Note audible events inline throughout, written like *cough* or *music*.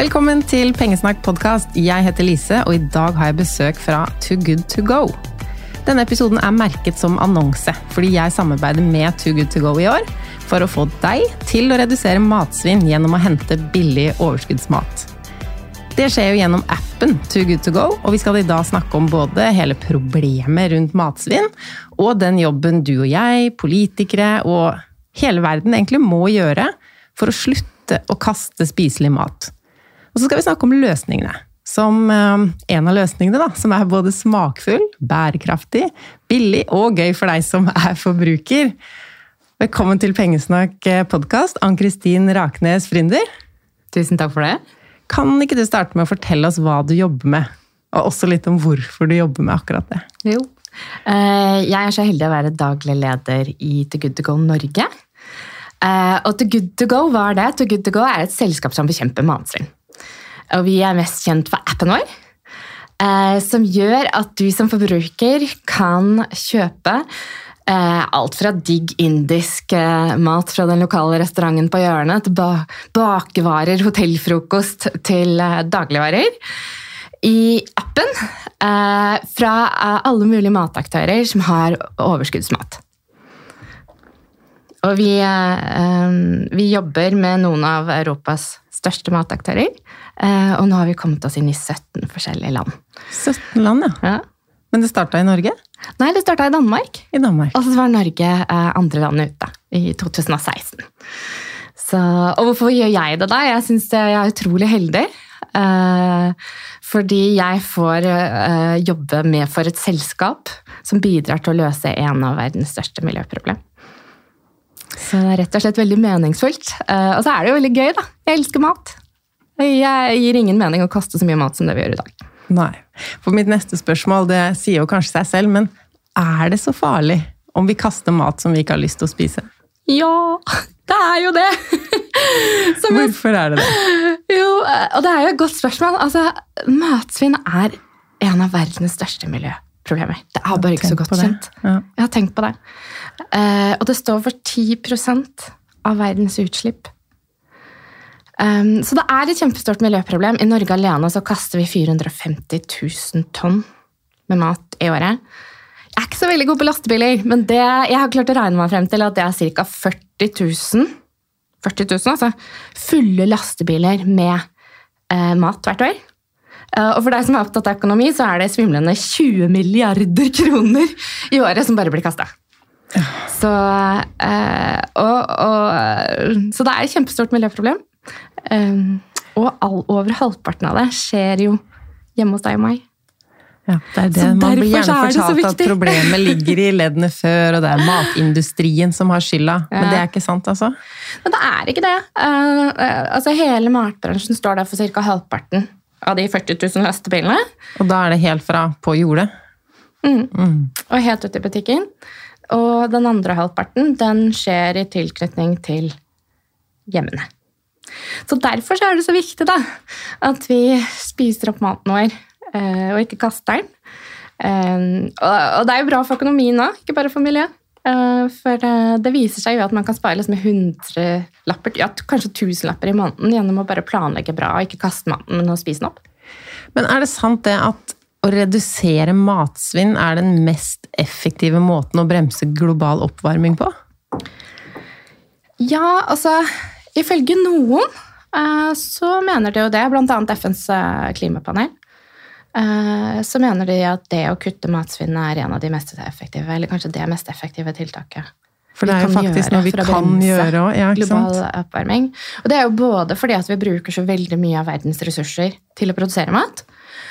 Velkommen til Pengesnakk podkast. Jeg heter Lise, og i dag har jeg besøk fra Too Good To Go. Denne episoden er merket som annonse, fordi jeg samarbeider med Too Good To Go i år for å få deg til å redusere matsvinn gjennom å hente billig overskuddsmat. Det skjer jo gjennom appen Too Good To Go, og vi skal i dag snakke om både hele problemet rundt matsvinn, og den jobben du og jeg, politikere og hele verden egentlig må gjøre for å slutte å kaste spiselig mat. Og så skal vi snakke om løsningene. Som eh, en av løsningene, da, som er både smakfull, bærekraftig, billig og gøy for deg som er forbruker. Velkommen til Pengesnakk podkast, Ann-Kristin Raknes Frynder. Tusen takk for det. Kan ikke du starte med å fortelle oss hva du jobber med? Og også litt om hvorfor du jobber med akkurat det. Jo. Eh, Jeg er så heldig å være daglig leder i The Good To Go Norge. Eh, Og To Good To Go var det. To Good To Go er et selskap som bekjemper matsvinn. Og vi er mest kjent for appen vår, eh, som gjør at du som forbruker kan kjøpe eh, alt fra digg indisk eh, mat fra den lokale restauranten på hjørnet, til ba bakevarer, hotellfrokost, til dagligvarer i appen fra alle mulige mataktører som har overskuddsmat. Og vi, vi jobber med noen av Europas største mataktører. Eh, og nå har vi kommet oss inn i 17 forskjellige land. 17 land, ja. Ja. Men det starta i Norge? Nei, det starta i Danmark. I Danmark. Og så var Norge eh, andre landet ute i 2016. Så, og hvorfor gjør jeg det da? Jeg syns jeg er utrolig heldig. Eh, fordi jeg får eh, jobbe med for et selskap som bidrar til å løse en av verdens største miljøproblem. Så det er rett og slett veldig meningsfullt. Eh, og så er det jo veldig gøy, da. Jeg elsker mat. Jeg gir ingen mening å kaste så mye mat som det vi gjør i dag. Nei. For mitt neste spørsmål, det sier jo kanskje seg selv, men er det så farlig om vi kaster mat som vi ikke har lyst til å spise? Ja, det er jo det! *laughs* Som Hvorfor er det det? Jo, og det er jo et godt spørsmål. Altså, matsvinn er en av verdens største miljøproblemer. Det er bare ikke så godt kjent. Ja. Jeg har tenkt på det. Eh, og det står for 10% av verdens utslipp. Um, så det er et kjempestort miljøproblem. I Norge alene så kaster vi 450 000 tonn med mat i året. Jeg er ikke så veldig god på lastebiler, men det, jeg har klart å regne meg frem til at det er ca. 40 000 40 000, altså. Fulle lastebiler med eh, mat hvert år. Eh, og for deg som er opptatt av økonomi, så er det svimlende 20 milliarder kroner i året som bare blir kasta. Så, eh, og, og, så det er et kjempestort miljøproblem. Eh, og all, over halvparten av det skjer jo hjemme hos deg og meg. Ja, det er det. Så Man blir gjerne er fortalt at problemet ligger i leddene før, og det er matindustrien som har skylda. Men Ja. det er ikke sant, altså? Men det er ikke det. Uh, altså Hele matbransjen står der for ca. halvparten av de 40 000 lastebilene. Og da er det helt fra på jordet. Og helt ut i butikken. Og den andre halvparten den skjer i tilknytning til hjemmene. Så derfor så er det så viktig da, at vi spiser opp maten vår eh, og ikke kaster den. Eh, og, det er jo bra for økonomien òg, ikke bare for miljøet. Eh, for det viser seg jo at man kan spare liksom 100 lapper, ja, kanskje 1000 lapper i måneden gjennom å bare planlegge bra og ikke kaste maten, men å spise den opp. Men er det sant det at å redusere matsvinn er den mest effektive måten å bremse global oppvarming på? Ja, altså Ifølge noen eh, så mener de jo det, bl.a. FNs eh, klimapanel. eh, Så mener de at det å kutte matsvinn er en av de mest effektive, eller kanskje det mest effektive tiltaket. For det er jo faktisk noe vi kan gjøre òg. Ja, global oppvarming. Og det er jo både fordi at vi bruker så veldig mye av verdens ressurser til å produsere mat,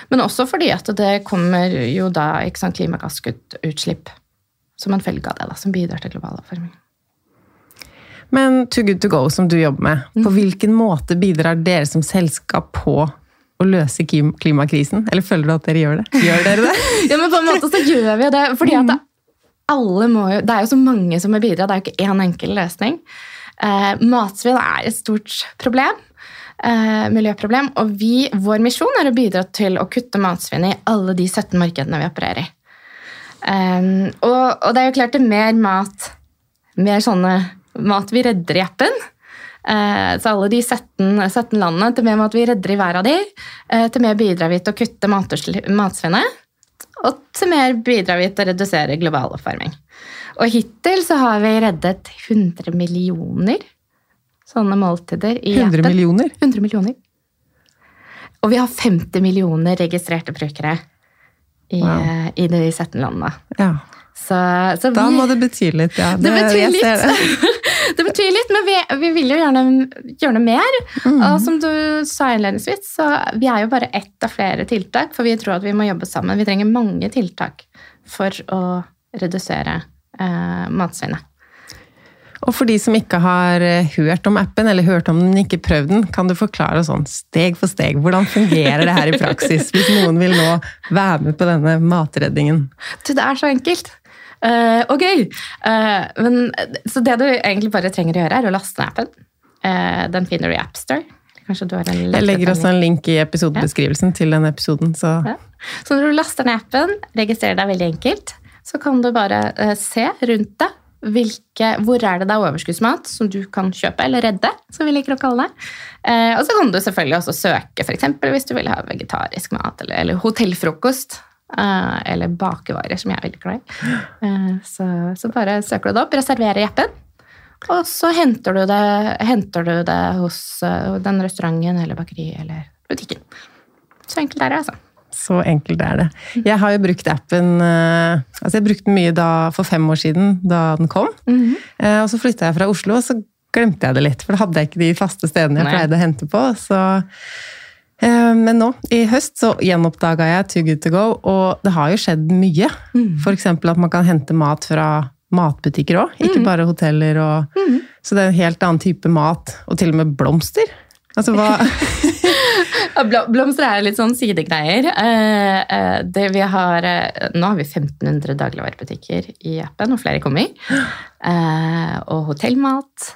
men også fordi at det kommer jo da sant, klimagassutslipp som en følge av det, da, som bidrar til global oppvarming. Men Too Good To Go, som du jobber med, på hvilken måte bidrar dere som selskap på å løse klimakrisen? Eller føler du at dere gjør det? Gjør dere det? *laughs* Ja, men på en måte så gjør vi jo det. fordi at det, alle må jo, det er jo så mange som må bidra. Det er jo ikke én enkel løsning. Eh, matsvinn er et stort problem. Eh, miljøproblem. Og vi, vår misjon er å bidra til å kutte matsvinn i alle de 17 markedene vi opererer i. Um, og, og det er jo klart det er mer mat, mer sånne mat vi redder i appen. Eh, Så alle de 17, 17 landene, til mer mat vi redder i hver av de, eh, til mer bidrar vi til å kutte matsvinnet. Og til mer bidrar vi til å redusere global oppvarming. Og hittil så har vi reddet 100 millioner sånne måltider i 100 hjertet. millioner? 100 millioner. Og vi har 50 millioner registrerte brukere i, Wow. eh, i de 17 landene. Ja. Så, så Da vi, må det bety litt, ja. det betyr det. litt. *laughs* det betyr litt, men vi, vi vil jo gjerne gjøre noe mer. Mm. Og som du sa innledningsvis, så vi er jo bare ett av flere tiltak, for vi tror at vi må jobbe sammen. Vi trenger mange tiltak for å redusere eh, matsvinnet. Og for de som ikke har eh, hørt om appen, eller hørt om den, men ikke prøvd den, kan du forklare sånn steg for steg, hvordan fungerer det her i praksis, hvis noen vil nå være med på denne matredningen? Du, det er så enkelt. Uh, og gøy. Uh, men, så det du egentlig bare trenger å gjøre, er å laste ned appen. Uh, den finner du i AppStore. Kanskje du har en Jeg legger også en link i episodebeskrivelsen til den episoden, så Ja. Så når du laster ned appen, registrerer deg veldig enkelt, så kan du bare se rundt deg hvilke, hvor er det det er overskuddsmat som du kan kjøpe, eller redde, som vi liker å kalle det. Eh, og så kan du selvfølgelig også søke, f.eks. hvis du vil ha vegetarisk mat, eller, eller hotellfrokost. eh, eller bakevarer, som jeg er veldig glad i. Eh, så, så bare søker du det opp, reserverer i appen. Og så henter du det, henter du det hos uh, den restauranten eller bakeriet eller butikken. Så enkelt er det, altså. Så enkelt er det. Jeg har jo brukt appen eh, altså Jeg brukte den mye da, for fem år siden, da den kom. Eh, Og så flytta jeg fra Oslo, og så glemte jeg det litt. For da hadde jeg ikke de faste stedene jeg Nei. pleide å hente på. Så, eh, men nå, i høst, så gjenoppdaga jeg Too Good To Go, og det har jo skjedd mye. For eksempel at man kan hente mat fra matbutikker òg, ikke bare hoteller. Og, Så det er en helt annen type mat, og til og med blomster. Altså hva *laughs* Blomster er litt sånn sidegreier. Eh, eh, det vi har, eh, nå har vi 1500 dagligvarebutikker i appen, og flere kommer. Og hotellmat,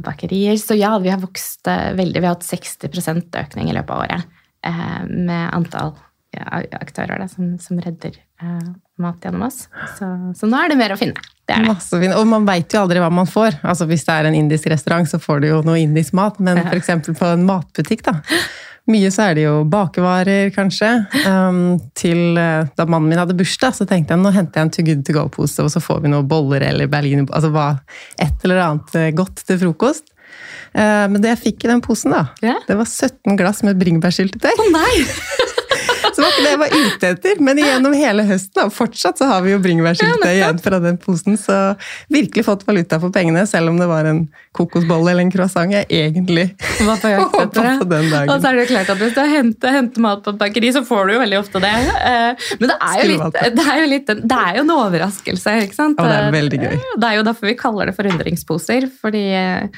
bakerier. Så ja, vi har vokst veldig. Vi har hatt 60% økning i løpet av året med antall aktører da, som, som redder mat gjennom oss. Så, så nå er det mer å finne. Det det. Masse. Og man veit jo aldri hva man får. Altså Hvis det er en indisk restaurant, så får du jo noe indisk mat, men f.eks. på en matbutikk, da. Mye så er det jo bakevarer, kanskje. Um, til eh, Da mannen min hadde bursdag, så tenkte jeg nå henter jeg en Too Good To Go-pose, og så får vi noen boller eller berliner... Altså hva, et eller annet eh, godt til frokost. Uh, men det jeg fikk i den posen, da, yeah. det var 17 glass med bringebærsyltetøy. Nei! *laughs* Så var ikke det jeg var ute etter, men gjennom hele høsten, og fortsatt så har vi jo bringebærsyltetøy igjen fra den posen, så virkelig fått valuta for pengene, selv om det var en kokosbolle eller en croissant jeg egentlig håpa på *laughs* den dagen. Og så er det klart at Hvis du henter, henter mat på et bakeri, så får du jo veldig ofte det. Eh, Men det er jo litt, det. det er jo, litt, det er jo en overraskelse. ikke sant? Og det er veldig gøy. Eh, Det er jo derfor vi kaller det forundringsposer. fordi eh,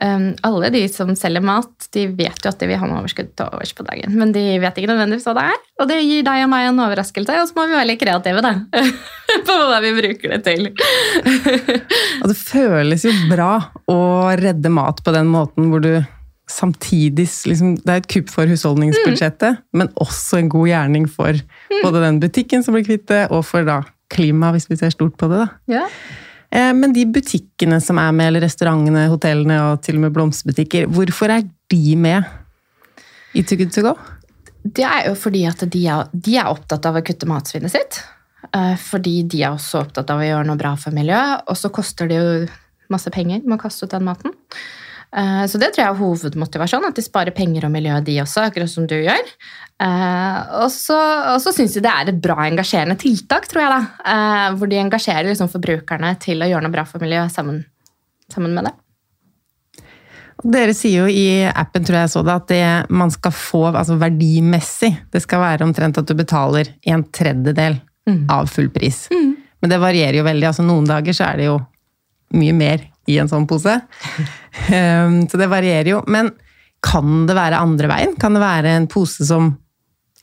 um, alle de som selger mat, de vet jo at de vil ha noe overskudd til overs på dagen. Men de vet ikke nødvendigvis hva det er. Og det gir deg og meg en overraskelse, og så må vi være litt kreative da. *laughs* på hva vi bruker det til. Og det føles jo bra å redde mat på den måten hvor du samtidig liksom, Det er et kupp for husholdningsbudsjettet, men også en god gjerning for både den butikken som blir kvitt det, og for da klimaet, hvis vi ser stort på det. da. Ja. Eh, Men de butikkene som er med, eller restaurantene, hotellene og til og med blomsterbutikker, hvorfor er de med i Too Good To Go? Det er jo fordi at de er, de er opptatt av å kutte matsvinnet sitt. Eh, Fordi de er også opptatt av å gjøre noe bra for miljøet, og så koster det jo masse penger med å kaste ut den maten. Eh, Så det tror jeg er hovedmotivasjonen, at de sparer penger og miljø, de også, akkurat som du gjør. Eh, Og så, og så syns de det er et bra engasjerende tiltak, tror jeg, da. eh, Hvor de engasjerer liksom forbrukerne til å gjøre noe bra for miljøet sammen, sammen med det. Dere sier jo i appen, tror jeg så det, at det man skal få altså verdimessig, det skal være omtrent at du betaler en tredjedel av full pris. Men det varierer jo veldig. altså Noen dager så er det jo mye mer i en sånn pose. Um, så det varierer jo. Men kan det være andre veien? Kan det være en pose som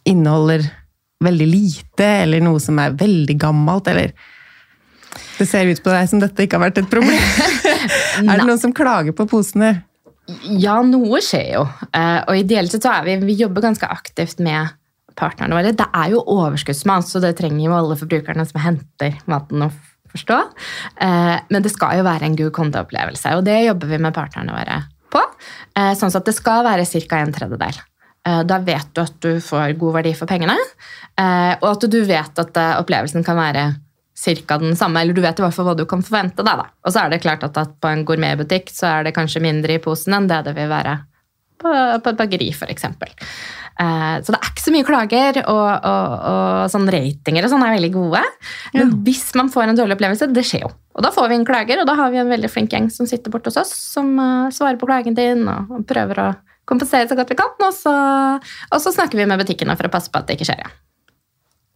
inneholder veldig lite, eller noe som er veldig gammelt, eller Det ser ut på deg som dette ikke har vært et problem. *laughs* er det noen som klager på posene? Ja, noe skjer jo. Eh, Og ideelt sett så er vi, vi jobber ganske aktivt med partnerne våre. Det er jo overskuddsmat, så det trenger jo alle forbrukerne som henter maten å forstå. Eh, Men det skal jo være en god kundeopplevelse, og det jobber vi med partnerne våre på. Eh, Sånn at det skal være ca. en tredjedel. Eh, Da vet du at du får god verdi for pengene, og at du vet at opplevelsen kan være cirka den samme, eller du vet i hvert fall hva du kan forvente deg. da. Og så er det klart at på en gourmetbutikk så er det kanskje mindre i posen enn det det vil være på, på et bakeri, f.eks. Eh, så det er ikke så mye klager, og, og, og sånn ratinger og sånn er veldig gode. Men hvis man får en dårlig opplevelse, det skjer jo. Og da får vi en klager, og da har vi en veldig flink gjeng som sitter borte hos oss, som eh, svarer på klagen din og, og prøver å kompensere så godt vi kan. Og så, og så snakker vi med butikkene for å passe på at det ikke skjer igjen.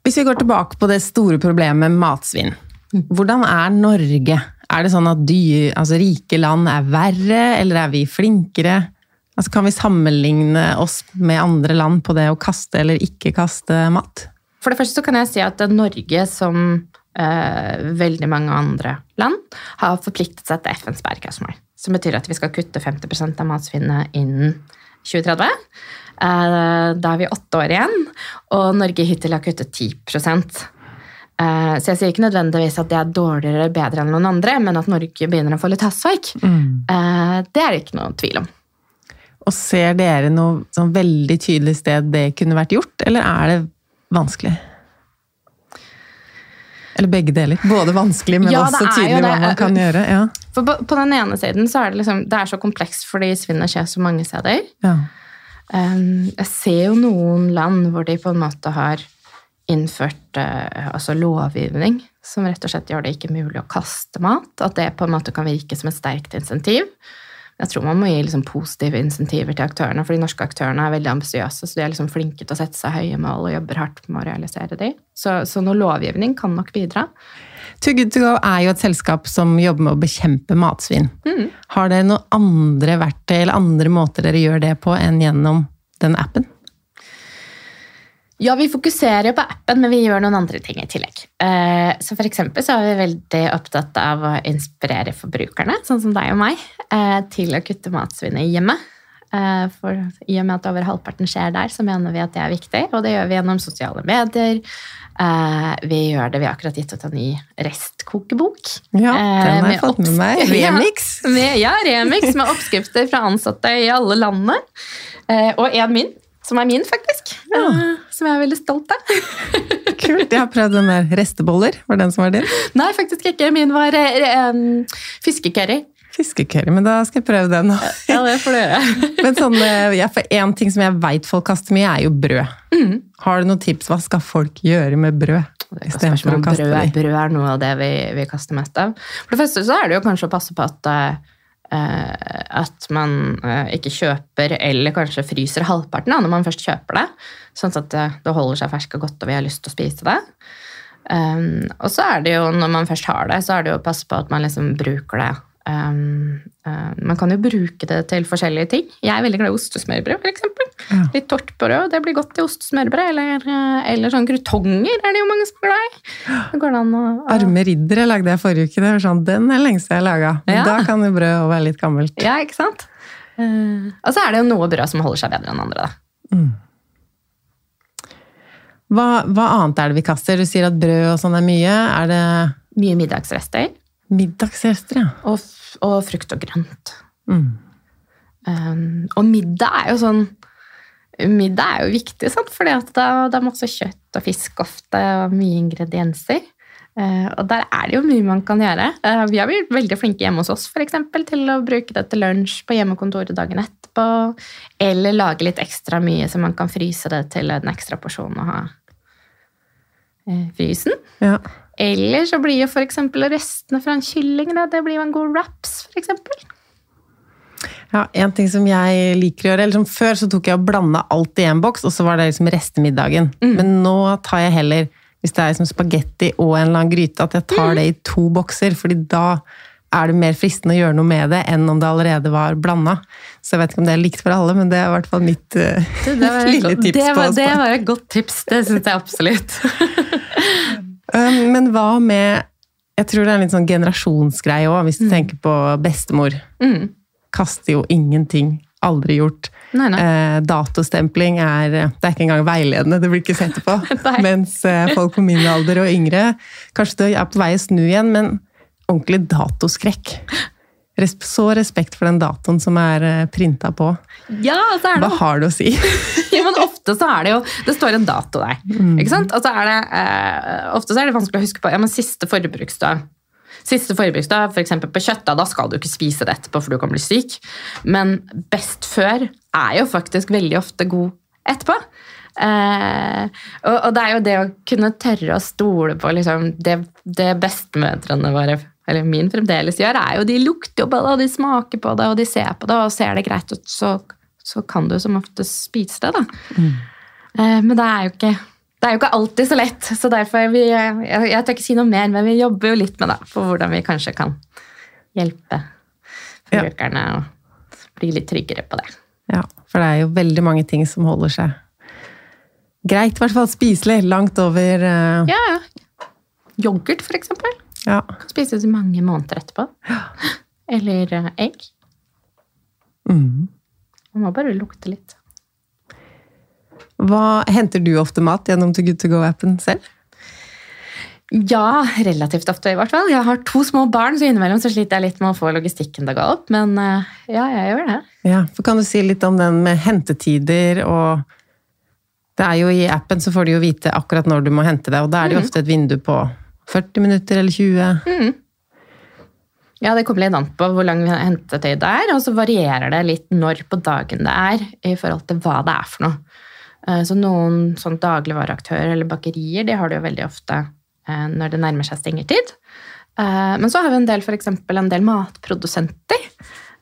Hvis vi går tilbake på det store problemet med matsvinn. Hvordan er Norge? Er det sånn at dyr, altså rike land er verre, eller er vi flinkere? Altså kan vi sammenligne oss med andre land på det å kaste eller ikke kaste mat? For det første så kan jeg si at Norge, som eh, veldig mange andre land, har forpliktet seg til FNs bærekraftsmål. Som betyr at vi skal kutte 50% av matsvinnet innen 2030. Eh, da er vi åtte år igjen, og Norge hittil har kuttet 10 Eh, Så jeg sier ikke nødvendigvis at det er dårligere eller bedre enn noen andre, men at Norge begynner å få litt hastverk. mm. Det er det ikke noe tvil om. Og ser dere noe sånn veldig tydelig sted det kunne vært gjort, eller er det vanskelig? Eller begge deler. Både vanskelig, men Ja, også jo tydelig hva man kan gjøre. Ja. For på, på den ene siden så er det liksom, det er så komplekst fordi svinnet skjer så mange steder. Ja. Um, jeg ser jo noen land hvor de på en måte har innført uh, altså lovgivning som rett og slett gjør det ikke mulig å kaste mat. At det på en måte kan virke som et sterkt insentiv. Jeg tror man må gi liksom positive insentiver til aktørene, for de norske aktørene er veldig ambisiøse, så de er liksom flinke til å sette seg høye mål og jobber hardt med å realisere de. Så, så noe lovgivning kan nok bidra. Too Good To Go er jo et selskap som jobber med å bekjempe matsvinn. Mm. Har dere noen andre verktøy eller andre måter dere gjør det på enn gjennom den appen? Ja, vi fokuserer jo på appen, men vi gjør noen andre ting i tillegg. Eh, Så for eksempel så er vi veldig opptatt av å inspirere forbrukerne, sånn som deg og meg, eh, til å kutte matsvinnet hjemme. Eh, For i og med at over halvparten skjer der, så mener vi at det er viktig, og det gjør vi gjennom sosiale medier. Vi gjør det, vi har akkurat gitt ut en ny restkokebok. Ja, den har jeg fått med meg. *laughs* Remix. Ja, med, ja, remix med oppskrifter fra ansatte i alle landene. Og en min, som er min faktisk. Ja. Som jeg er veldig stolt av. *laughs* Kult. Jeg har prøvd den der resteboller. Var den som var din? Nei, faktisk ikke. Min var eh, fiskecurry. Fiskecurry, men da skal jeg prøve den. *laughs* Ja, det får du gjøre. *laughs* Men sånn, eh, ja, for en ting som jeg veit folk kaster mye, er jo brød. Mm. Har du noen tips? Hva skal folk gjøre med brød? Istedenfor å kaste brød, brød er noe av det vi, vi kaster mest av. For det første så er det jo kanskje å passe på at, eh, at man eh, ikke kjøper eller kanskje fryser halvparten da, når man først kjøper det, sånn at det, det holder seg ferskt og godt og vi har lyst til å spise det. Og så er det jo, når man først har det, så er det jo å passe på at man liksom bruker det. Um, uh, man kan jo bruke det til forskjellige ting. Jeg er veldig glad i ostesmørbrød, f.eks. Ja. Litt tårtbrød, det blir godt i ostesmørbrød. Eller, uh, eller sånn krutonger er det jo mange som er glad i. Arme riddere lagde jeg forrige uke. Det var sånn, Den er lengst jeg har laga. Ja. Da kan jo brød være litt gammelt. Ja, ikke sant? Uh, og så er det jo noe brød som holder seg bedre enn andre. da. Hva, hva annet er det vi kaster? Du sier at brød og sånn er mye. Er det Mye middagsrester. Middagsrester, ja? Og, og frukt og grønt. Mm. Um, og middag er jo sånn Middag er jo viktig, sant? fordi at det, det er masse kjøtt og fisk ofte, og mye ingredienser. Uh, og der er det jo mye man kan gjøre. Uh, vi har blitt veldig flinke hjemme hos oss for eksempel, til å bruke det til lunsj på hjemmekontoret dagen etterpå. Eller lage litt ekstra mye, så man kan fryse det til en ekstra porsjon og ha frysen. ja. Eller så blir jo eksempel restene fra en kylling da, det blir jo en god wraps, eksempel. Ja, En ting som jeg liker å gjøre, eller som Før så tok jeg og blanda alt i en boks, og så var det liksom restemiddagen. Men nå tar jeg heller, hvis det er liksom spagetti og en eller annen gryte, at jeg tar det i to bokser. fordi da er det mer fristende å gjøre noe med det enn om det allerede var blanda. Så jeg vet ikke om det er likt for alle, men det er i hvert fall mitt uh, Det, det, *laughs* lille tips det, var, det var et godt tips, det syns jeg absolutt. *laughs* Um, Men hva med Jeg tror det er en litt sånn generasjonsgreie òg, hvis du tenker på bestemor. Mm. Kaster jo ingenting. Aldri gjort. Nei, nei. Eh, datostempling er Det er ikke engang veiledende, det blir ikke sett på. *laughs* Mens eh, folk på min alder og yngre kanskje det er på vei å snu igjen, men ordentlig datoskrekk. Så respekt for den datoen som er eh, printa på. Ja, så er Hva har det å si? *laughs* ja, men ofte så er det jo Det står en dato der. Ikke sant? Og så er det eh, Ofte så er det vanskelig å huske på ja, men siste forbruksdag. Siste forbruksdag, f.eks. på kjøtt, da, da skal du ikke spise det etterpå, for du kan bli syk. Men best før er jo faktisk veldig ofte god etterpå. Eh, og, og det er jo det å kunne tørre å stole på liksom, det, det bestemødrene våre eller min fremdeles gjør, er jo de lukter jo på det, og de smaker på det, og de ser på det, og ser det greit ut, så, så kan du som oftest spise det. da. Mm. Men det er jo ikke det er jo ikke alltid så lett, så derfor vi, jeg, jeg tør ikke si noe mer, men vi jobber jo litt med det, for hvordan vi kanskje kan hjelpe Ja. forbrukerne å bli litt tryggere på det. Ja, for det er jo veldig mange ting som holder seg greit, i hvert fall spiselig, langt over uh... Ja, ja. Yoghurt, for eksempel. Ja. Kan spises i mange måneder etterpå. *laughs* Eller eh, egg. Mm. Man må bare lukte litt. Hva Henter du ofte mat gjennom To Good To Go-appen selv? Ja, relativt ofte i hvert fall. Jeg har to små barn, så innimellom så sliter jeg litt med å få logistikken til å gå opp. Men eh, ja, jeg gjør det. Ja, for Kan du si litt om den med hentetider og Det er jo I appen så får du jo vite akkurat når du må hente det, og da er det jo ofte et vindu på 40 minutter eller 20. Ja, Det kommer litt an på hvor lang hentetid det er, og så varierer det litt når på dagen det er, i forhold til hva det er for noe. Eh, Så noen sånn dagligvareaktører eller bakerier de har det jo veldig ofte eh, når det nærmer seg stengetid. Eh, Men så har vi en del, for eksempel, en del matprodusenter.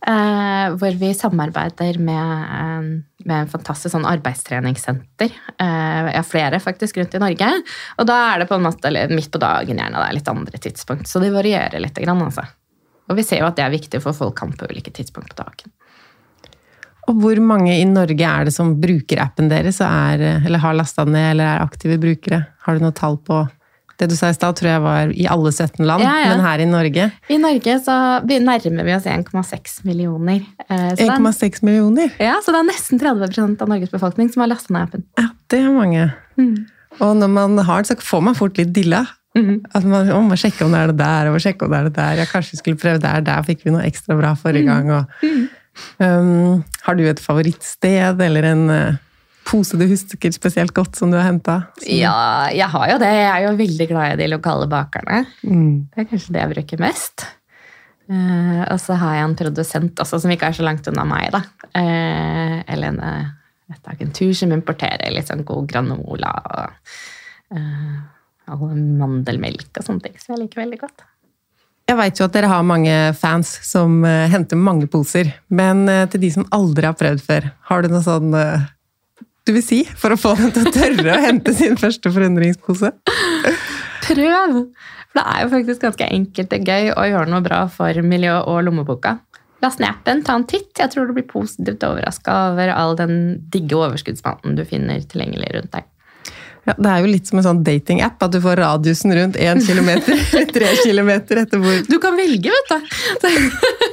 Hvor vi samarbeider med, med en fantastisk sånn arbeidstreningssenter. Eh, har flere faktisk rundt i Norge. Og da er det på en måte midt på dagen gjerne. Det er litt andre tidspunkt. Så det varierer litt. Grann, altså. Og vi ser jo at det er viktig, for folk kan på ulike tidspunkt på dagen. Og hvor mange i Norge er det som bruker appen deres, er, eller har lasta ned, eller er aktive brukere? Har du noe tall på Det du sa i stad, tror jeg var i alle 17 land, Ja, ja. men her i Norge I Norge så nærmer vi oss 1,6 millioner. Eh, Så det, er, 1,6 millioner. ja, så det er nesten 30% av Norges befolkning som har lasta ned appen. Ja, det er mange. Mm. Og når man har den, så får man fort litt dilla. Mm. At man å, må sjekke om det er det der, og må sjekke om det er det der. Ja, kanskje vi skulle prøve der, der fikk vi noe ekstra bra Mm. forrige gang. Og, um, har du et favorittsted, eller en uh, pose du husker spesielt godt som du har henta? Ja, jeg har jo det. Jeg er jo veldig glad i de lokale bakerne. Mm. Det er kanskje det jeg bruker mest. Uh, og så har jeg en produsent også, som ikke er så langt unna meg. da. Uh, eller en, eh, et agentur som importerer litt sånn god granola og uh, all mandelmelk og sånne ting. Så jeg liker veldig godt. Jeg veit jo at dere har mange fans som henter mange poser, men til de som aldri har prøvd før, har du noe sånn du vil si, for å få dem til å tørre å hente sin første forundringspose? Prøv! For det er jo faktisk ganske enkelt og gøy å gjøre noe bra for miljø og lommeboka. Last ned appen, ta en titt. Jeg tror du blir positivt overraska over all den digge overskuddsmaten du finner tilgjengelig rundt deg. Ja, det er jo litt som en sånn datingapp, at du får radiusen rundt 1 km, 3 km etter hvor Du kan velge, vet du! *laughs*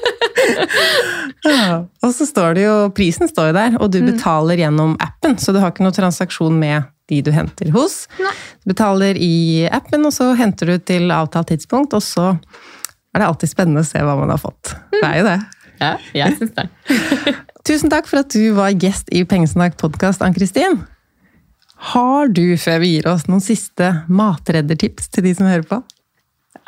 ja. Og så står det jo Prisen står jo der, og du betaler gjennom appen, så du har ikke noe transaksjon med de du henter hos. Nei. Du betaler i appen, og så henter du til avtalt tidspunkt, og så er det alltid spennende å se hva man har fått. Det er jo det. Ja, jeg syns det. *laughs* Tusen takk for at du var gjest i Pengesnakk podkast, Ann-Kristin. Har du, før vi gir oss, noen siste matreddertips til de som hører på?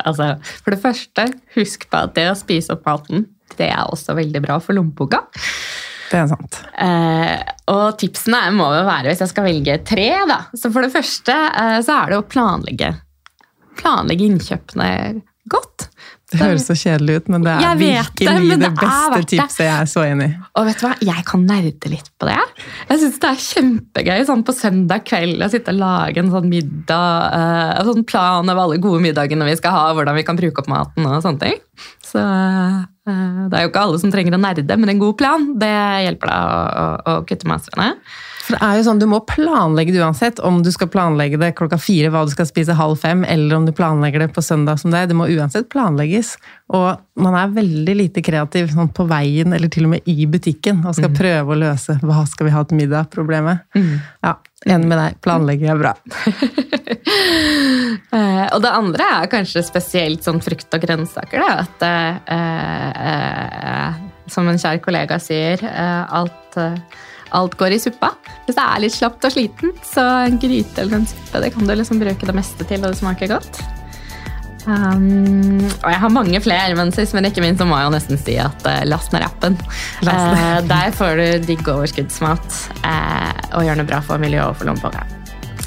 Altså, for det første, husk på at det å spise opp maten, det er også veldig bra for lommeboka. Det er sant. Eh, og tipsene må jo være, hvis jeg skal velge tre, da. Så for det første eh, så er det å planlegge. Planlegge innkjøpene godt. Det høres så kjedelig ut, men det er virkelig det, det beste det. tipset jeg er så enig i. Og vet du hva, jeg kan nerde litt på det. Jeg syns det er kjempegøy sånn på søndag kveld å sitte og lage en sånn middag. eh, en sånn plan over alle gode middagene vi skal ha, hvordan vi kan bruke opp maten og sånne ting. Så eh, det er jo ikke alle som trenger å nerde, men en god plan det hjelper deg å, å, å kutte matsvene. For det er jo sånn, Du må planlegge det uansett, om du skal planlegge det klokka fire hva du skal spise halv fem, eller om du planlegger det på søndag som det er. Det må uansett planlegges. Og man er veldig lite kreativ sånn på veien eller til og med i butikken og skal prøve å løse hva skal vi ha til middag-problemet. Ja, Enig med deg. Planlegging er bra. *laughs* Eh, og det andre er kanskje spesielt sånn frukt og grønnsaker. Da. At, eh, eh, som en kjær kollega sier, eh, alt, eh, alt går i suppa. Hvis det er litt slapt og sliten, så en gryte eller en suppe det kan du liksom bruke det meste til, og det smaker godt. Um, og jeg har mange flere, men sist, men ikke minst så må jeg jo nesten si at uh, last ned appen. Uh. Der får du digg overskuddsmat uh, og gjør noe bra for miljøet og for lommeboka.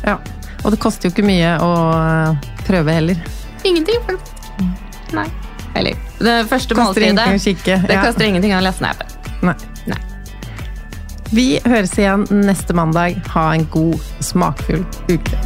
Ja. Og det koster jo ikke mye å prøve heller. Ingenting. For... Nei. Eller det første Koster måltidet. kikke. Det Ja. koster ingenting å laste ned appen. Nei. Nei. Vi høres igjen neste mandag. Ha en god, smakfull uke.